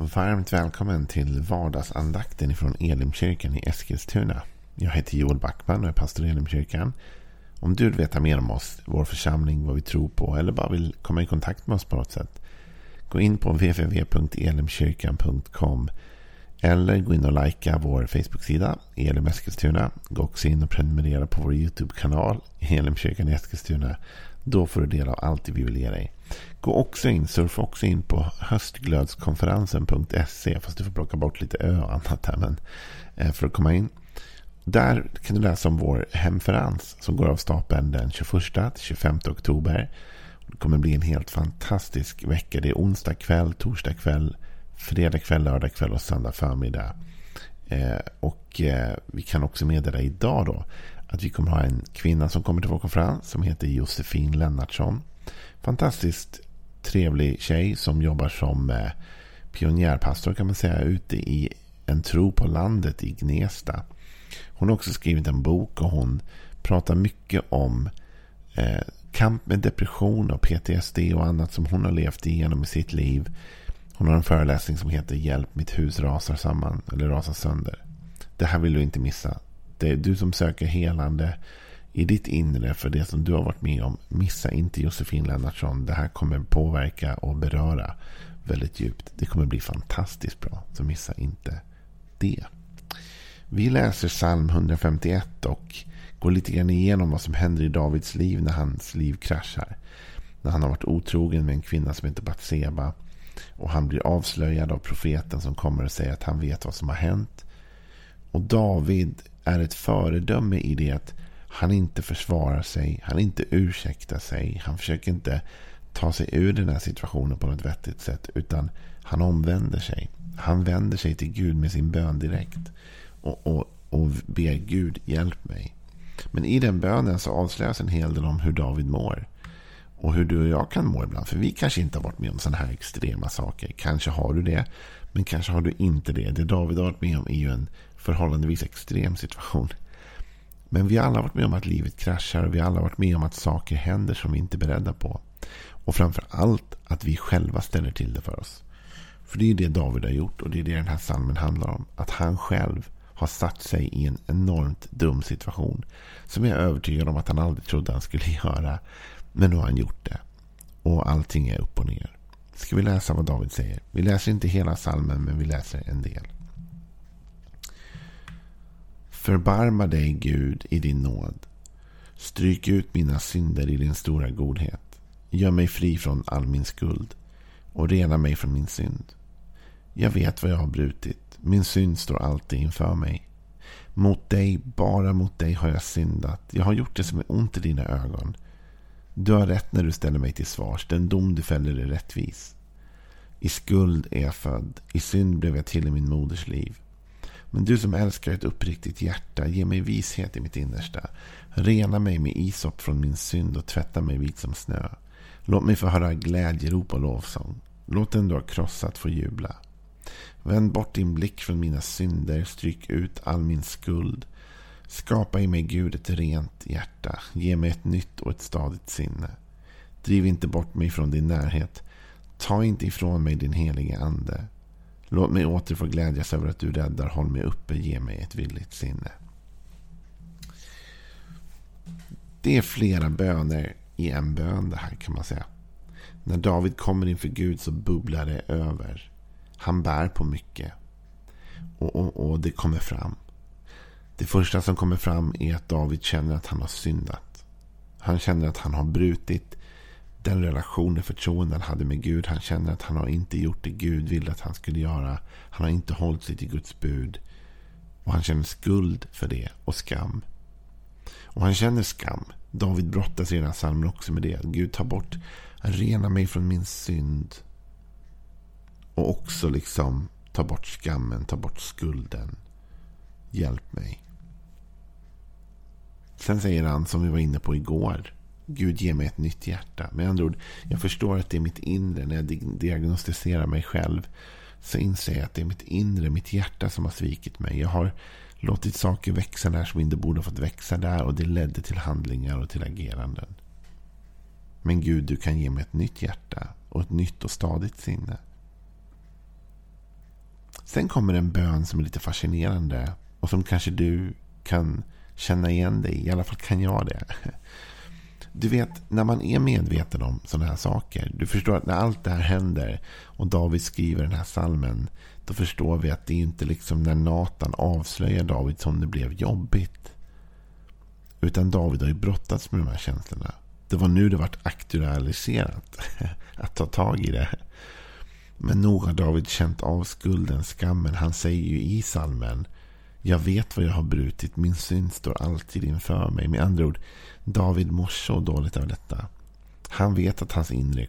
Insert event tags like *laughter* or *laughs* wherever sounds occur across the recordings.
Varmt välkommen till vardagsandakten från Elimkyrkan i Eskilstuna. Jag heter Joel Backman och är pastor i Elimkyrkan. Om du vill veta mer om oss, vår församling, vad vi tror på eller bara vill komma i kontakt med oss på något sätt. Gå in på www.elimkyrkan.com eller gå in och likea vår Facebook-sida Elim Eskilstuna. Gå också in och prenumerera på vår YouTube-kanal Elimkyrkan i Eskilstuna. Då får du del av allt det vi vill ge dig. Gå också in, surfa också in på höstglödskonferensen.se. Fast du får plocka bort lite ö och annat här. Men, eh, för att komma in. Där kan du läsa om vår hemferens som går av stapeln den 21-25 oktober. Det kommer bli en helt fantastisk vecka. Det är onsdag kväll, torsdag kväll, fredag kväll, lördag kväll och söndag förmiddag. Eh, och eh, vi kan också meddela idag då att vi kommer ha en kvinna som kommer till vår konferens som heter Josefin Lennartsson. Fantastiskt trevlig tjej som jobbar som eh, pionjärpastor kan man säga ute i en tro på landet i Gnesta. Hon har också skrivit en bok och hon pratar mycket om eh, kamp med depression och PTSD och annat som hon har levt igenom i sitt liv. Hon har en föreläsning som heter Hjälp mitt hus rasar samman eller rasar sönder. Det här vill du inte missa. Det är du som söker helande i ditt inre för det som du har varit med om. Missa inte Josefin Lennartsson. Det här kommer påverka och beröra väldigt djupt. Det kommer bli fantastiskt bra. Så missa inte det. Vi läser psalm 151 och går lite grann igenom vad som händer i Davids liv när hans liv kraschar. När han har varit otrogen med en kvinna som heter Batseba. Och han blir avslöjad av profeten som kommer och säger att han vet vad som har hänt. Och David är ett föredöme i det att han inte försvarar sig, han inte ursäktar sig, han försöker inte ta sig ur den här situationen på något vettigt sätt, utan han omvänder sig. Han vänder sig till Gud med sin bön direkt och, och, och ber Gud hjälp mig. Men i den bönen så avslöjas en hel del om hur David mår. Och hur du och jag kan må ibland. För vi kanske inte har varit med om sådana här extrema saker. Kanske har du det. Men kanske har du inte det. Det David har varit med om är ju en förhållandevis extrem situation. Men vi har alla varit med om att livet kraschar och vi har alla varit med om att saker händer som vi inte är beredda på. Och framför allt att vi själva ställer till det för oss. För det är det David har gjort och det är det den här salmen handlar om. Att han själv har satt sig i en enormt dum situation. Som jag är övertygad om att han aldrig trodde han skulle *laughs* göra. Men nu har han gjort det. Och allting är upp och ner. Ska vi läsa vad David säger? Vi läser inte hela salmen men vi läser en del. Förbarma dig, Gud, i din nåd. Stryk ut mina synder i din stora godhet. Gör mig fri från all min skuld och rena mig från min synd. Jag vet vad jag har brutit. Min synd står alltid inför mig. Mot dig, bara mot dig har jag syndat. Jag har gjort det som är ont i dina ögon. Du har rätt när du ställer mig till svars. Den dom du fäller är rättvis. I skuld är jag född. I synd blev jag till i min moders liv. Men du som älskar ett uppriktigt hjärta, ge mig vishet i mitt innersta. Rena mig med isop från min synd och tvätta mig vit som snö. Låt mig få höra glädjerop och lovsång. Låt den du har krossat få jubla. Vänd bort din blick från mina synder, stryk ut all min skuld. Skapa i mig Gud ett rent hjärta, ge mig ett nytt och ett stadigt sinne. Driv inte bort mig från din närhet. Ta inte ifrån mig din helige ande. Låt mig åter få glädjas över att du räddar. Håll mig uppe. Ge mig ett villigt sinne. Det är flera böner i en bön det här kan man säga. När David kommer inför Gud så bubblar det över. Han bär på mycket. Och, och, och det kommer fram. Det första som kommer fram är att David känner att han har syndat. Han känner att han har brutit den relationen, förtroende han hade med Gud. Han känner att han har inte gjort det Gud ville att han skulle göra. Han har inte hållit sig till Guds bud. Och han känner skuld för det och skam. Och han känner skam. David brottas i den här psalmen också med det. Gud tar bort, rena mig från min synd. Och också liksom ta bort skammen, ta bort skulden. Hjälp mig. Sen säger han, som vi var inne på igår. Gud ge mig ett nytt hjärta. Med andra ord, jag förstår att det är mitt inre. När jag diagnostiserar mig själv så inser jag att det är mitt inre, mitt hjärta som har svikit mig. Jag har låtit saker växa där som inte borde ha fått växa där och det ledde till handlingar och till ageranden. Men Gud, du kan ge mig ett nytt hjärta och ett nytt och stadigt sinne. Sen kommer en bön som är lite fascinerande och som kanske du kan känna igen dig i. I alla fall kan jag det. Du vet, när man är medveten om sådana här saker. Du förstår att när allt det här händer och David skriver den här salmen. Då förstår vi att det är inte liksom när Natan avslöjar David som det blev jobbigt. Utan David har ju brottats med de här känslorna. Det var nu det vart aktualiserat. *laughs* Att ta tag i det. Men nog har David känt av skulden, skammen. Han säger ju i salmen. Jag vet vad jag har brutit. Min synd står alltid inför mig. Med andra ord, David mår så dåligt av detta. Han vet att hans inre är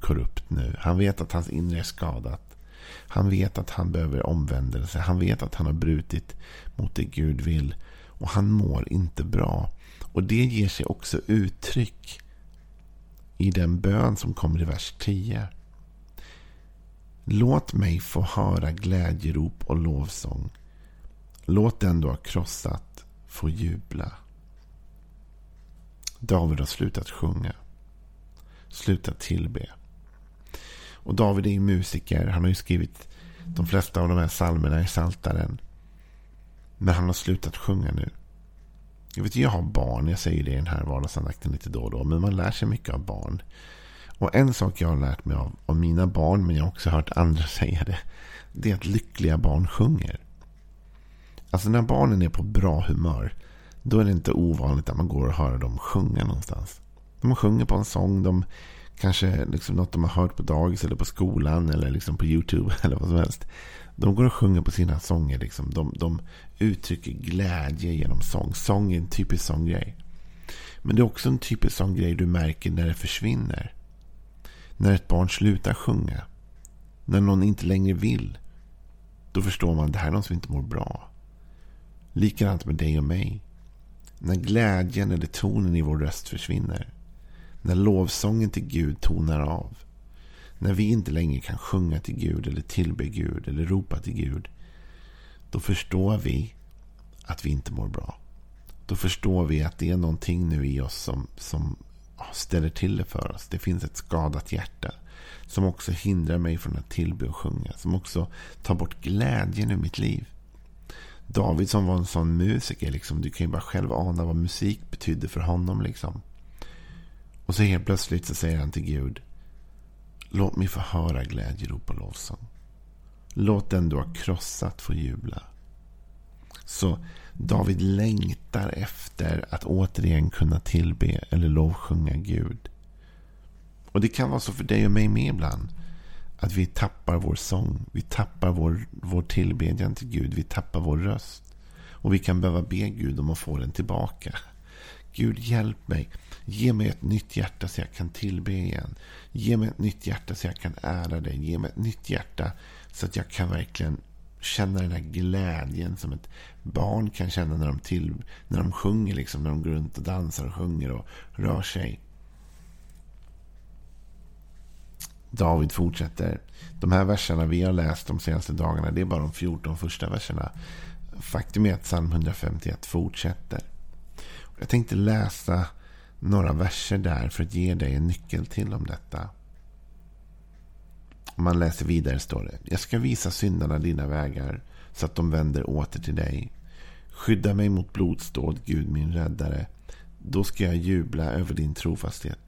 korrupt nu. Han vet att hans inre är skadat. Han vet att han behöver omvändelse. Han vet att han har brutit mot det Gud vill. Och han mår inte bra. Och det ger sig också uttryck i den bön som kommer i vers 10. Låt mig få höra glädjerop och lovsång. Låt den du har krossat få jubla. David har slutat sjunga. Slutat tillbe. Och David är ju musiker. Han har ju skrivit de flesta av de här psalmerna i Saltaren. Men han har slutat sjunga nu. Jag vet jag har barn. Jag säger det i den här vardagsandakten lite då och då. Men man lär sig mycket av barn. Och en sak jag har lärt mig av, av mina barn. Men jag har också hört andra *laughs* säga det. Det är att lyckliga barn sjunger. Alltså när barnen är på bra humör. Då är det inte ovanligt att man går och hör dem sjunga någonstans. De sjunger på en sång. De kanske liksom något de har hört på dagis eller på skolan. Eller liksom på YouTube *laughs* eller vad som helst. De går och sjunger på sina sånger. Liksom. De, de uttrycker glädje genom sång. Sång är en typisk sån grej. Men det är också en typisk sån grej du märker när det försvinner. När ett barn slutar sjunga. När någon inte längre vill. Då förstår man att det här är någon som inte mår bra. Likadant med dig och mig. När glädjen eller tonen i vår röst försvinner. När lovsången till Gud tonar av. När vi inte längre kan sjunga till Gud eller tillbe Gud eller ropa till Gud. Då förstår vi att vi inte mår bra. Då förstår vi att det är någonting nu i oss som, som ställer till det för oss. Det finns ett skadat hjärta. Som också hindrar mig från att tillbe och sjunga. Som också tar bort glädjen ur mitt liv. David som var en sån musiker. Liksom, du kan ju bara själv ana vad musik betydde för honom. Liksom. Och så helt plötsligt så säger han till Gud. Låt mig få höra glädjerop och lovsång. Låt den du har krossat få jubla. Så David längtar efter att återigen kunna tillbe eller lovsjunga Gud. Och det kan vara så för dig och mig med ibland. Att vi tappar vår sång. Vi tappar vår, vår tillbedjan till Gud. Vi tappar vår röst. Och vi kan behöva be Gud om att få den tillbaka. Gud hjälp mig. Ge mig ett nytt hjärta så jag kan tillbe igen. Ge mig ett nytt hjärta så jag kan ära dig. Ge mig ett nytt hjärta så att jag kan verkligen känna den här glädjen som ett barn kan känna när de, till, när de sjunger. Liksom, när de går runt och dansar och sjunger och rör sig. David fortsätter. De här verserna vi har läst de senaste dagarna, det är bara de 14 första verserna. Faktum är att psalm 151 fortsätter. Jag tänkte läsa några verser där för att ge dig en nyckel till om detta. Om man läser vidare står det. Jag ska visa syndarna dina vägar så att de vänder åter till dig. Skydda mig mot blodståd, Gud min räddare. Då ska jag jubla över din trofasthet.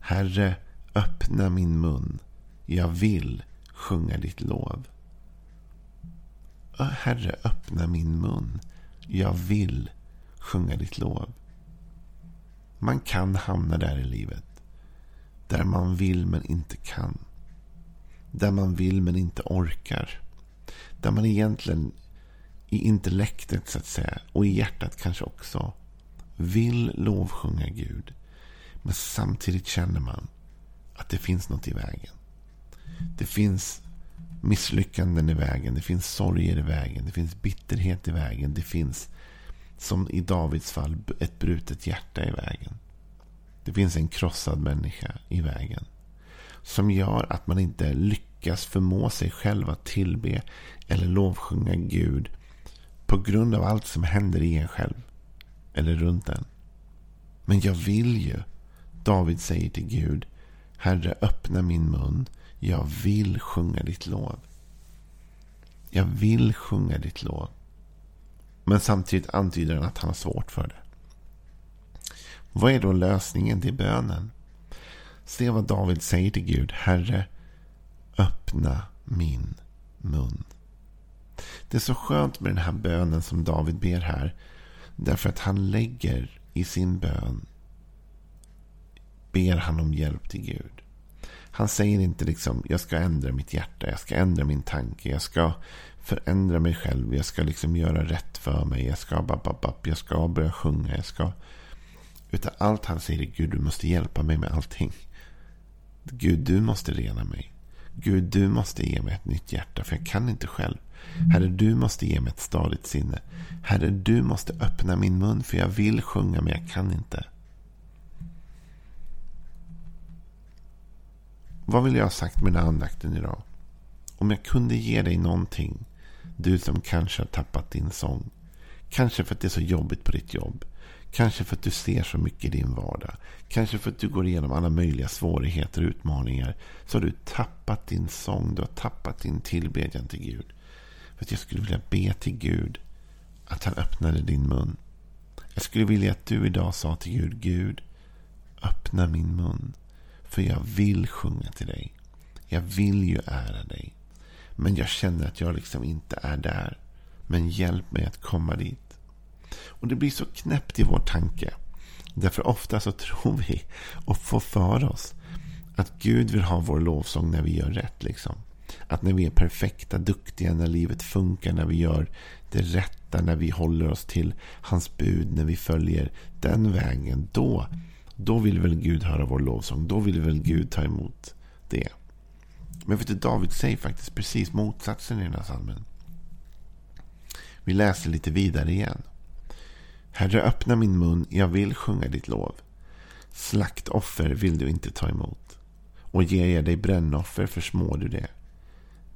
Herre, öppna min mun. Jag vill sjunga ditt lov. Herre, öppna min mun. Jag vill sjunga ditt lov. Man kan hamna där i livet. Där man vill men inte kan. Där man vill men inte orkar. Där man egentligen i intellektet så att säga och i hjärtat kanske också vill lovsjunga Gud. Men samtidigt känner man att det finns något i vägen. Det finns misslyckanden i vägen. Det finns sorger i vägen. Det finns bitterhet i vägen. Det finns, som i Davids fall, ett brutet hjärta i vägen. Det finns en krossad människa i vägen. Som gör att man inte lyckas förmå sig själv att tillbe eller lovsjunga Gud på grund av allt som händer i en själv. Eller runt en. Men jag vill ju. David säger till Gud. Herre, öppna min mun. Jag vill sjunga ditt lov. Jag vill sjunga ditt lov. Men samtidigt antyder han att han har svårt för det. Vad är då lösningen till bönen? Se vad David säger till Gud. Herre, öppna min mun. Det är så skönt med den här bönen som David ber här. Därför att han lägger i sin bön. Ber han om hjälp till Gud. Han säger inte liksom jag ska ändra mitt hjärta. Jag ska ändra min tanke. Jag ska förändra mig själv. Jag ska liksom göra rätt för mig. Jag ska bababab. Jag ska börja sjunga. Jag ska... Utan allt han säger är Gud du måste hjälpa mig med allting. Gud du måste rena mig. Gud du måste ge mig ett nytt hjärta. För jag kan inte själv. Herre, du måste ge mig ett stadigt sinne. Herre, du måste öppna min mun för jag vill sjunga men jag kan inte. Vad vill jag ha sagt med den här andakten idag? Om jag kunde ge dig någonting, du som kanske har tappat din sång. Kanske för att det är så jobbigt på ditt jobb. Kanske för att du ser så mycket i din vardag. Kanske för att du går igenom alla möjliga svårigheter och utmaningar. Så har du tappat din sång. Du har tappat din tillbedjan till Gud. För att jag skulle vilja be till Gud att han öppnade din mun. Jag skulle vilja att du idag sa till Gud, Gud, öppna min mun. För jag vill sjunga till dig. Jag vill ju ära dig. Men jag känner att jag liksom inte är där. Men hjälp mig att komma dit. Och det blir så knäppt i vår tanke. Därför ofta så tror vi och får för oss att Gud vill ha vår lovsång när vi gör rätt. Liksom. Att när vi är perfekta, duktiga, när livet funkar, när vi gör det rätta, när vi håller oss till hans bud, när vi följer den vägen. Då, då vill väl Gud höra vår lovsång. Då vill väl Gud ta emot det. Men vet du, David säger faktiskt precis motsatsen i den här salmen. Vi läser lite vidare igen. Herre, öppna min mun, jag vill sjunga ditt lov. Slaktoffer vill du inte ta emot. Och ger jag dig brännoffer försmår du det.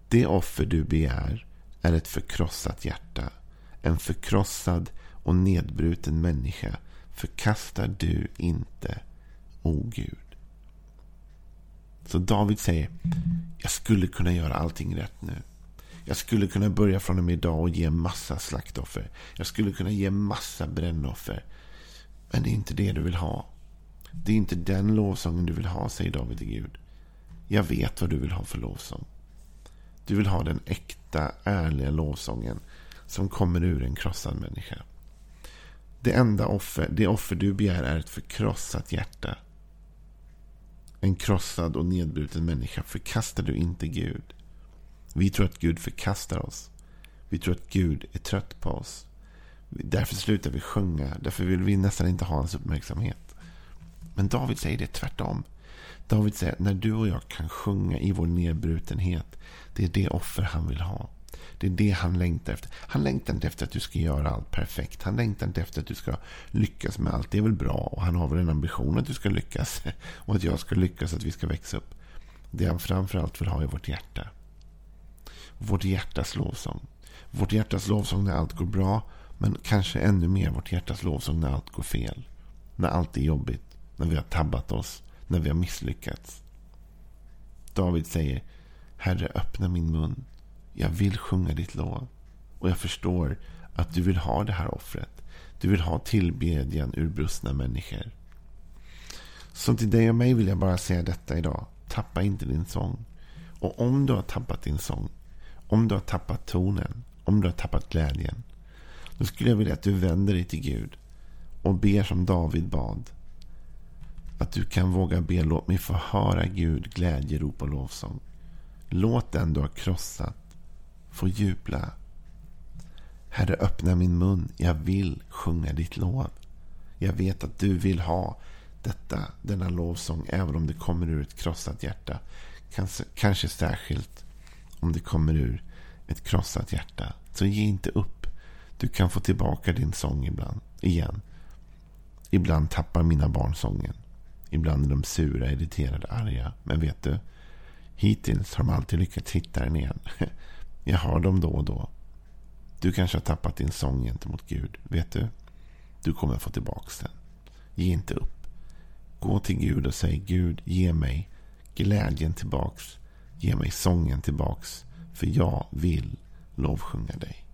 Det offer du begär är ett förkrossat hjärta. En förkrossad och nedbruten människa förkastar du inte, o Gud. Så David säger, jag skulle kunna göra allting rätt nu. Jag skulle kunna börja från och med idag och ge massa slaktoffer. Jag skulle kunna ge massa brännoffer. Men det är inte det du vill ha. Det är inte den lovsången du vill ha, säger David till Gud. Jag vet vad du vill ha för lovsång. Du vill ha den äkta, ärliga lovsången som kommer ur en krossad människa. Det enda offer, det offer du begär är ett förkrossat hjärta. En krossad och nedbruten människa förkastar du inte Gud. Vi tror att Gud förkastar oss. Vi tror att Gud är trött på oss. Därför slutar vi sjunga. Därför vill vi nästan inte ha hans uppmärksamhet. Men David säger det tvärtom. David säger att när du och jag kan sjunga i vår nedbrutenhet. Det är det offer han vill ha. Det är det han längtar efter. Han längtar inte efter att du ska göra allt perfekt. Han längtar inte efter att du ska lyckas med allt. Det är väl bra. Och han har väl en ambition att du ska lyckas. *laughs* Och att jag ska lyckas, att vi ska växa upp. Det han framförallt vill ha är vårt hjärta. Vårt hjärtas lovsång. Vårt hjärtas lovsång när allt går bra. Men kanske ännu mer vårt hjärtas lovsång när allt går fel. När allt är jobbigt. När vi har tabbat oss. När vi har misslyckats. David säger Herre öppna min mun. Jag vill sjunga ditt lov. Och jag förstår att du vill ha det här offret. Du vill ha tillbedjan ur brustna människor. Så till dig och mig vill jag bara säga detta idag. Tappa inte din sång. Och om du har tappat din sång. Om du har tappat tonen. Om du har tappat glädjen. Då skulle jag vilja att du vänder dig till Gud. Och ber som David bad. Att du kan våga be. Låt mig få höra Gud glädjerop och lovsång. Låt den du har krossat få jubla. Herre, öppna min mun. Jag vill sjunga ditt lov. Jag vet att du vill ha detta, denna lovsång, även om det kommer ur ett krossat hjärta. Kanske, kanske särskilt om det kommer ur ett krossat hjärta. Så ge inte upp. Du kan få tillbaka din sång ibland, igen. Ibland tappar mina barn sången. Ibland är de sura, irriterade, arga. Men vet du? Hittills har de alltid lyckats hitta den igen. *laughs* Jag hör dem då och då. Du kanske har tappat din sång gentemot Gud. Vet du? Du kommer få tillbaka den. Ge inte upp. Gå till Gud och säg Gud, ge mig glädjen tillbaks. Ge mig sången tillbaks. För jag vill lovsjunga dig.